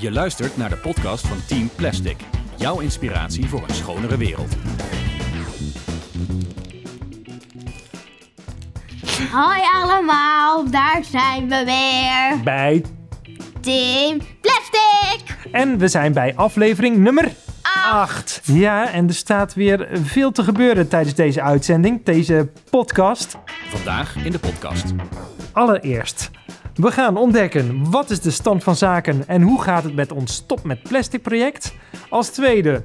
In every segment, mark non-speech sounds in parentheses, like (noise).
Je luistert naar de podcast van Team Plastic. Jouw inspiratie voor een schonere wereld. Hoi allemaal, daar zijn we weer. bij. Team Plastic. En we zijn bij aflevering nummer 8. Ja, en er staat weer veel te gebeuren tijdens deze uitzending, deze podcast. Vandaag in de podcast. Allereerst, we gaan ontdekken wat is de stand van zaken en hoe gaat het met ons Stop met Plastic project. Als tweede,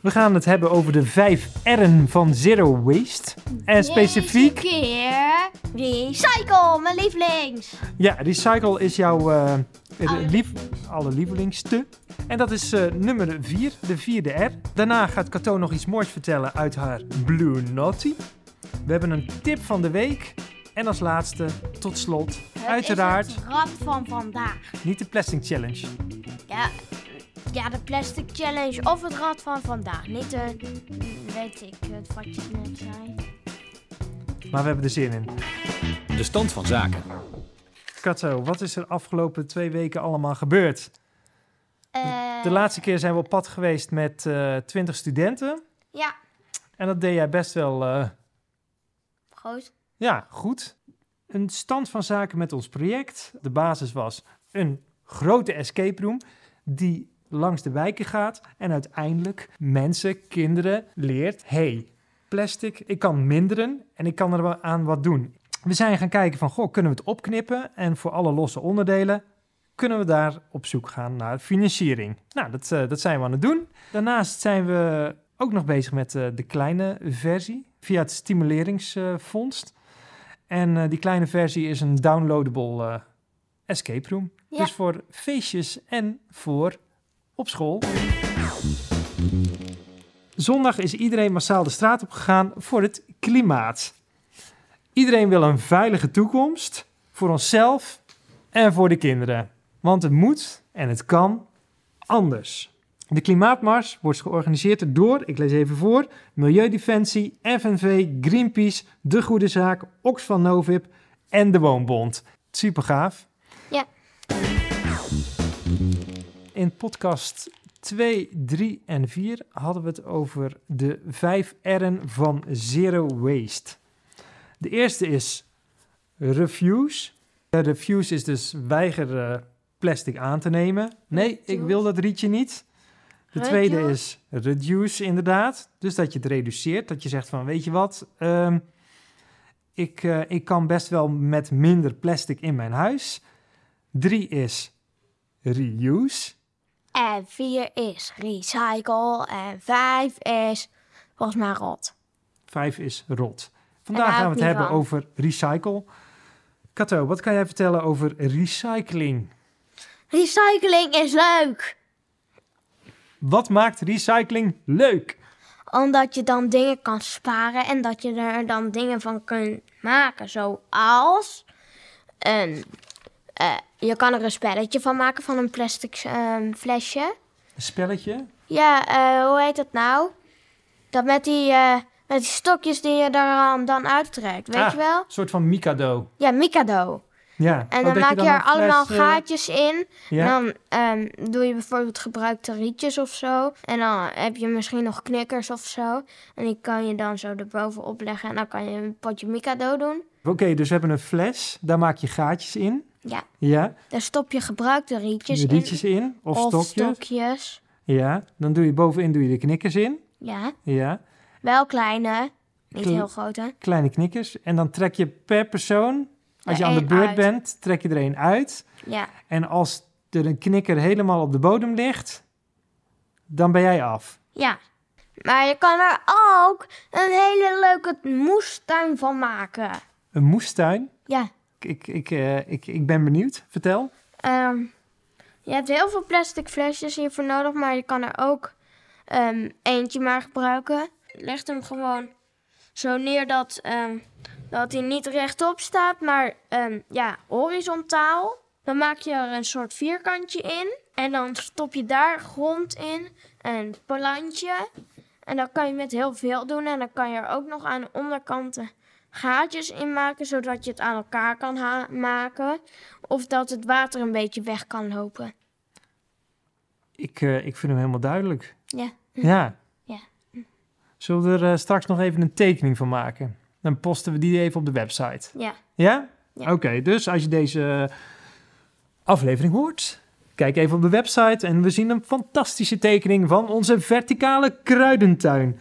we gaan het hebben over de 5 R'en van Zero Waste. En specifiek, Deze keer Recycle, mijn lievelings. ja, recycle is jouw eh, lief, allerlievelingste. En dat is eh, nummer 4, de vierde R. Daarna gaat Cato nog iets moois vertellen uit haar Blue Naughty. We hebben een tip van de week. En als laatste, tot slot, Het uiteraard, is het rad van vandaag. niet de Plastic Challenge. Ja, ja, de Plastic Challenge of het rad van vandaag. Niet de, weet ik, het wat je net zei. Maar we hebben er zin in. De stand van zaken. Cato, wat is er afgelopen twee weken allemaal gebeurd? Eh, De laatste keer zijn we op pad geweest met eh 20 studenten. Ja, En dat deed jij best wel, eh, goed. ja, goed. Een stand van zaken met ons project. De basis was een grote escape room die langs de wijken gaat en uiteindelijk mensen, kinderen leert, hey, plastic, ik kan minderen en ik kan er aan wat doen. We zijn gaan kijken van, goh, kunnen we het opknippen en voor alle losse onderdelen kunnen we daar op zoek gaan naar financiering. Nou, dat, eh, dat zijn we aan het doen. Daarnaast zijn we ook nog bezig met eh, de kleine versie via het stimuleringsfonds. En eh, die kleine versie is een downloadable eh, escape room. Ja. Dus voor feestjes en voor op school. Zondag is iedereen massaal de straat op gegaan voor het klimaat. Iedereen wil een veilige toekomst voor onszelf en voor de kinderen. Want het moet en het kan anders. De klimaatmars wordt georganiseerd door, ik lees even voor, Milieudefensie, FNV, Greenpeace, De Goede Zaak, Oxfam Novib en de Woonbond. Super gaaf. Ja. In podcast 2, 3 en 4 hadden we het over de 5 R'en van Zero Waste. De eerste is refuse. Refuse is dus weigeren plastic aan te nemen. Nee, ik wil dat rietje niet. De tweede Reduce. is reduce, inderdaad. Dus dat je het reduceert. Dat je zegt van, weet je wat, ehm, ik, eh, ik kan best wel met minder plastic in mijn huis. Drie is reuse. En vier is recycle. En vijf is volgens mij rot. Vijf is rot. Vandaag daar gaan we het hebben van. over recycle. Kato, wat kan jij vertellen over recycling? Recycling is leuk. Wat maakt recycling leuk? Omdat je dan dingen kan sparen en dat je er dan dingen van kunt maken. Zoals een, eh, je kan er een spelletje van maken van een plastic ehm, flesje. Een spelletje? Ja, eh, hoe heet dat nou? Dat met die, eh, met die stokjes die je er dan uittrekt, weet Ah, je wel? Een soort van Mikado. Ja, Mikado. Ja. En Oh, dan maak je, er allemaal fles, eh, gaatjes in. Ja. En dan ehm, doe je bijvoorbeeld gebruikte rietjes of zo. En dan heb je misschien nog knikkers of zo. En die kan je dan zo erbovenop leggen. En dan kan je een potje Mikado doen. Oké, dus we hebben een fles. Daar maak je gaatjes in. Ja, Ja. daar stop je gebruikte rietjes, Rietjes in. Of, in. stokjes. stokjes. Ja. Dan doe je bovenin doe je de knikkers in. Ja, Ja. wel kleine. Niet Kle- heel grote. Kleine knikkers. En dan trek je per persoon, als je aan de één beurt uit. bent, trek je er één uit. Ja, En als er een knikker helemaal op de bodem ligt, dan ben jij af. ja. Maar je kan er ook een hele leuke moestuin van maken. Een moestuin. Ja, Ik, ik, eh, ik, ik ben benieuwd. Vertel. Ehm, je hebt heel veel plastic flesjes hiervoor nodig, maar je kan er ook ehm, eentje maar gebruiken. Leg hem gewoon zo neer dat, ehm, dat hij niet rechtop staat, maar ehm, ja, horizontaal. Dan maak je er een soort vierkantje in en dan stop je daar grond in en plantje. En dan kan je met heel veel doen en dan kan je er ook nog aan de onderkanten gaatjes in maken, zodat je het aan elkaar kan maken. Of dat het water een beetje weg kan lopen. Ik, eh, ik vind hem helemaal duidelijk. Ja. Ja. Ja. Zullen we er eh, straks nog even een tekening van maken? Dan posten we die even op de website. Ja. Ja? Ja. Oké, dus als je deze aflevering hoort, kijk even op de website en we zien een fantastische tekening van onze verticale kruidentuin.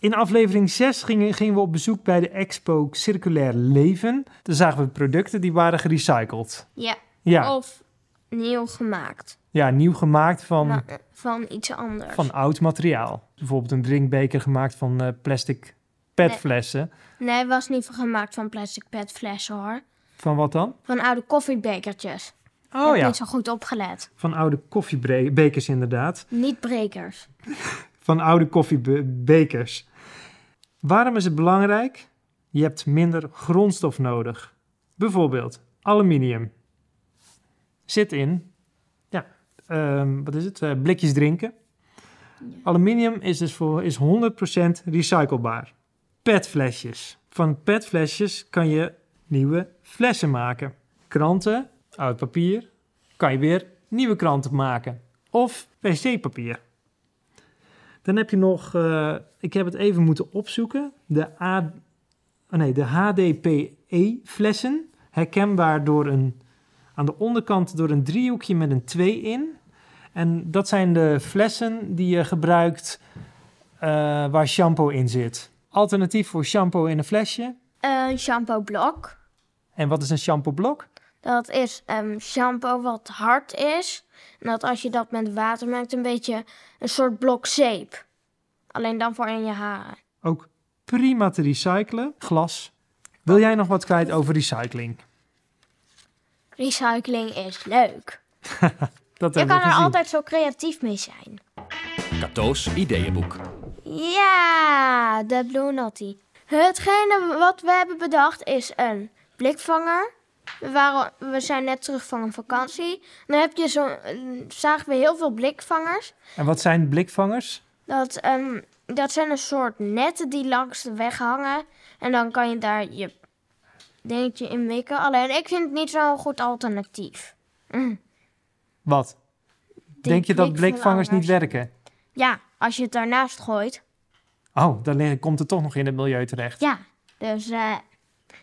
In aflevering 6 gingen, gingen we op bezoek bij de expo Circulair Leven. Daar zagen we producten die waren gerecycled. Ja. Ja, Of nieuw gemaakt. ja nieuw gemaakt van, eh, van iets anders. van oud materiaal. Bijvoorbeeld een drinkbeker gemaakt van eh, plastic petflessen. Nee, het was niet gemaakt van plastic petflessen hoor. Van wat dan? Van oude koffiebekertjes. Oh Heb ja, niet zo goed opgelet. van oude koffiebekers inderdaad. Niet brekers. (laughs) van oude koffiebekers. Waarom is het belangrijk? Je hebt minder grondstof nodig. Bijvoorbeeld aluminium. Zit in, ja, ehm, wat is het? Eh, blikjes drinken. Aluminium is dus voor, is 100% recyclebaar. Petflesjes. Van petflesjes kan je nieuwe flessen maken. Kranten, oud papier, kan je weer nieuwe kranten maken. Of wc-papier. Dan heb je nog, eh, ik heb het even moeten opzoeken, de, A, oh nee, de HDPE-flessen. Herkenbaar door een, aan de onderkant door een driehoekje met een 2 in. En dat zijn de flessen die je gebruikt eh, waar shampoo in zit. Alternatief voor shampoo in een flesje. Een shampoo blok. En wat is een shampoo blok? Dat is ehm, shampoo wat hard is. En dat als je dat met water maakt, een beetje een soort blok zeep. Alleen dan voor in je haren. Ook prima te recyclen. Glas. Wil jij nog wat kwijt over recycling? Recycling is leuk. (laughs) Dat Je kan er gezien. altijd zo creatief mee zijn. Cadeaus ideeënboek. Ja, de Blue Naughty. Hetgene wat we hebben bedacht is een blikvanger. We, waren, we zijn net terug van een vakantie. Dan heb je zo, zagen we heel veel blikvangers. En wat zijn blikvangers? Dat, ehm, dat zijn een soort netten die langs de weg hangen. En dan kan je daar je dingetje in mikken. Alleen ik vind het niet zo'n goed alternatief. Mm. Wat? Denk je dat blikvangers niet werken? Ja, als je het daarnaast gooit. Oh, dan komt het toch nog in het milieu terecht. Ja, dus eh,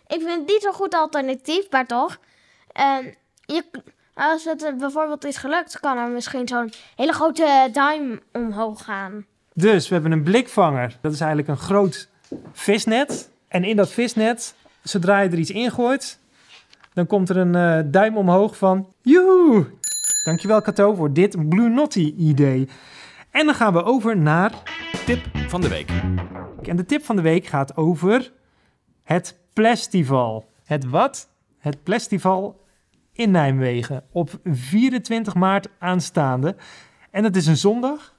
ik vind het niet zo'n goed alternatief, maar toch. ehm, je, als het eh, bijvoorbeeld is gelukt, kan er misschien zo'n hele grote duim omhoog gaan. Dus we hebben een blikvanger. Dat is eigenlijk een groot visnet. En in dat visnet, zodra je er iets ingooit, dan komt er een eh, duim omhoog van... Joehoe! Dankjewel Kato voor dit Blue Naughty idee. En dan gaan we over naar... Tip van de week. En de tip van de week gaat over het Plestival. Het wat? Het Plestival in Nijmegen op 24 maart aanstaande. En dat is een zondag.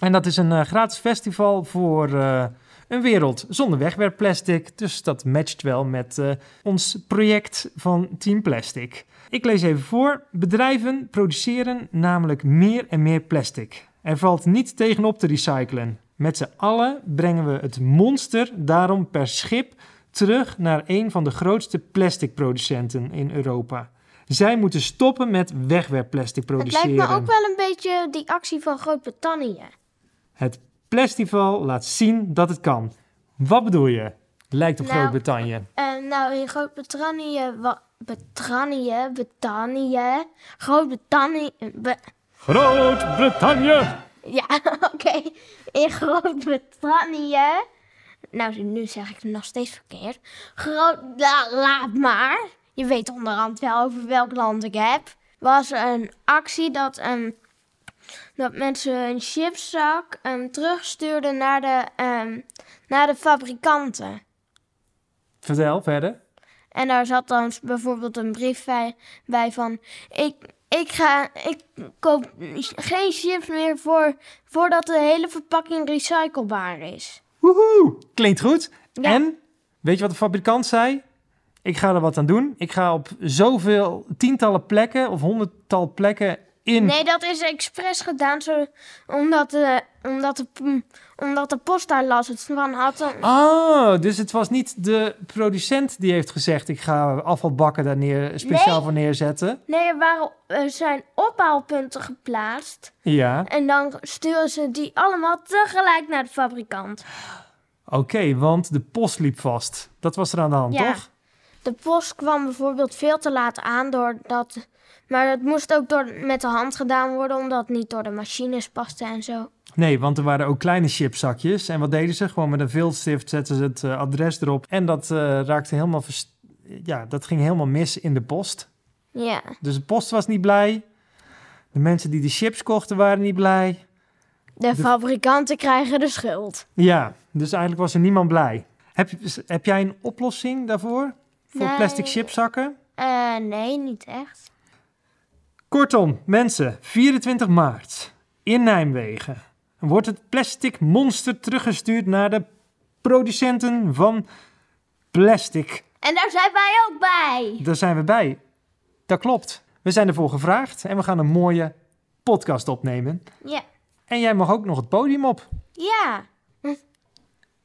En dat is een eh, gratis festival voor eh, een wereld zonder wegwerpplastic. Dus dat matcht wel met eh, ons project van Team Plastic. Ik lees even voor. Bedrijven produceren namelijk meer en meer plastic. Er valt niet tegenop te recyclen. Met z'n allen brengen we het monster daarom per schip terug naar een van de grootste plasticproducenten in Europa. Zij moeten stoppen met wegwerpplastic Het produceren. lijkt me ook wel een beetje die actie van Groot-Brittannië. Het Plastival laat zien dat het kan. Wat bedoel je? Lijkt op Nou, Groot-Brittannië. Eh, nou, in Groot-Brittannië... Brittannië, Brittannië, Groot-Brittannië... Be- Groot-Brittannië! ja, (laughs) oké. In Groot-Brittannië... Nou, nu zeg ik het nog steeds verkeerd. Groot... la- laat maar. Je weet onderhand wel over welk land ik heb. Was een actie dat, ehm, dat mensen een chipszak ehm, terugstuurden naar de, ehm, naar de fabrikanten. Vertel verder. En daar zat dan bijvoorbeeld een brief bij, bij van... Ik, ik, ga, ik koop geen chips meer voor, voordat de hele verpakking recyclebaar is. Woehoe! Klinkt goed. Ja. En, weet je wat de fabrikant zei? Ik ga er wat aan doen. Ik ga op zoveel tientallen plekken of honderdtal plekken in... Nee, dat is expres gedaan zo, omdat, de, omdat, de, mm, omdat de post daar last van had. Oh, dus het was niet de producent die heeft gezegd... ik ga afvalbakken daar neer, speciaal Nee. voor neerzetten. Nee, er waren, er zijn ophaalpunten geplaatst. Ja, En dan sturen ze die allemaal tegelijk naar de fabrikant. oké, want de post liep vast. Dat was er aan de hand, Ja. toch? De post kwam bijvoorbeeld veel te laat aan doordat... Maar het moest ook door, met de hand gedaan worden, omdat het niet door de machines paste en zo. Nee, want er waren ook kleine chipzakjes. En wat deden ze? Gewoon met een viltstift zetten ze het eh, adres erop. En dat eh, raakte helemaal... vers- Ja, dat ging helemaal mis in de post. Ja, Dus de post was niet blij. De mensen die de chips kochten waren niet blij. de fabrikanten krijgen de schuld. Ja, dus eigenlijk was er niemand blij. Heb, je- heb jij een oplossing daarvoor? Voor Nee. plastic chipzakken? Eh, nee, niet echt. Kortom, mensen, 24 maart in Nijmegen wordt het plastic monster teruggestuurd naar de producenten van plastic. En daar zijn wij ook bij. Daar zijn we bij. Dat klopt. We zijn ervoor gevraagd en we gaan een mooie podcast opnemen. Ja. En jij mag ook nog het podium op. Ja.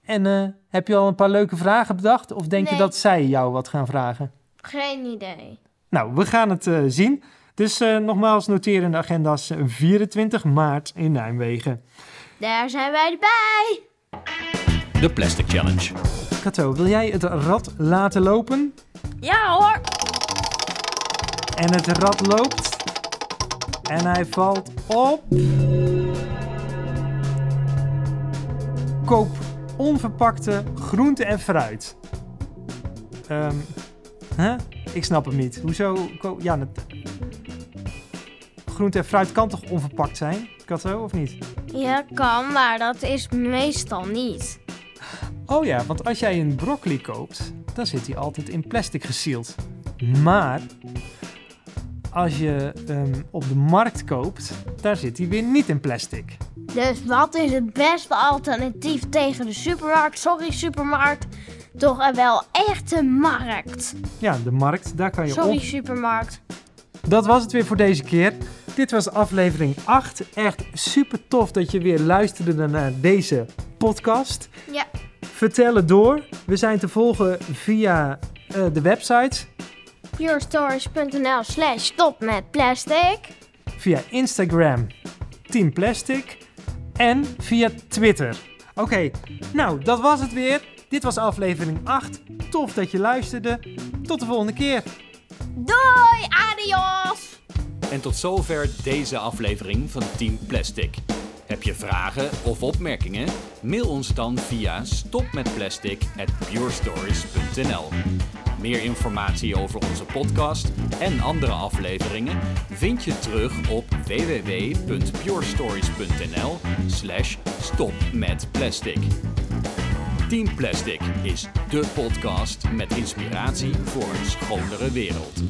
En eh, heb je al een paar leuke vragen bedacht? Of denk je dat zij jou wat gaan vragen? Geen idee. Nou, we gaan het eh, zien. Dus eh, nogmaals, noteer in de agenda's eh, 24 maart in Nijmegen. Daar zijn wij bij. De Plastic Challenge. Kato, wil jij het rad laten lopen? Ja hoor. En het rad loopt. En hij valt op. Koop onverpakte groente en fruit. Ehm, hè? Ik snap hem niet. Hoezo? ko- Ja, het... groente en fruit kan toch onverpakt zijn? Kato, of niet? Ja, kan, maar dat is meestal niet. Oh ja, want als jij een broccoli koopt, dan zit hij altijd in plastic gesield. Maar als je hem op de markt koopt, daar zit hij weer niet in plastic. Dus wat is het beste alternatief tegen de supermarkt? Sorry, supermarkt. Toch een wel echte markt. Ja, de markt, daar kan je Sorry, op. supermarkt. Dat was het weer voor deze keer. Dit was aflevering 8. Echt super tof dat je weer luisterde naar deze podcast. Ja. Vertel het door. We zijn te volgen via eh, de website, purestories.nl slash stop met plastic. via Instagram Team Plastic en via Twitter. Oké, nou dat was het weer. Dit was aflevering 8. Tof dat je luisterde. Tot de volgende keer. Doei, adios! En tot zover deze aflevering van Team Plastic. Heb je vragen of opmerkingen? Mail ons dan via stopmetplastic@purestories.nl. Meer informatie over onze podcast en andere afleveringen vind je terug op www.purestories.nl/slash stopmetplastic. Team Plastic is de podcast met inspiratie voor een schonere wereld.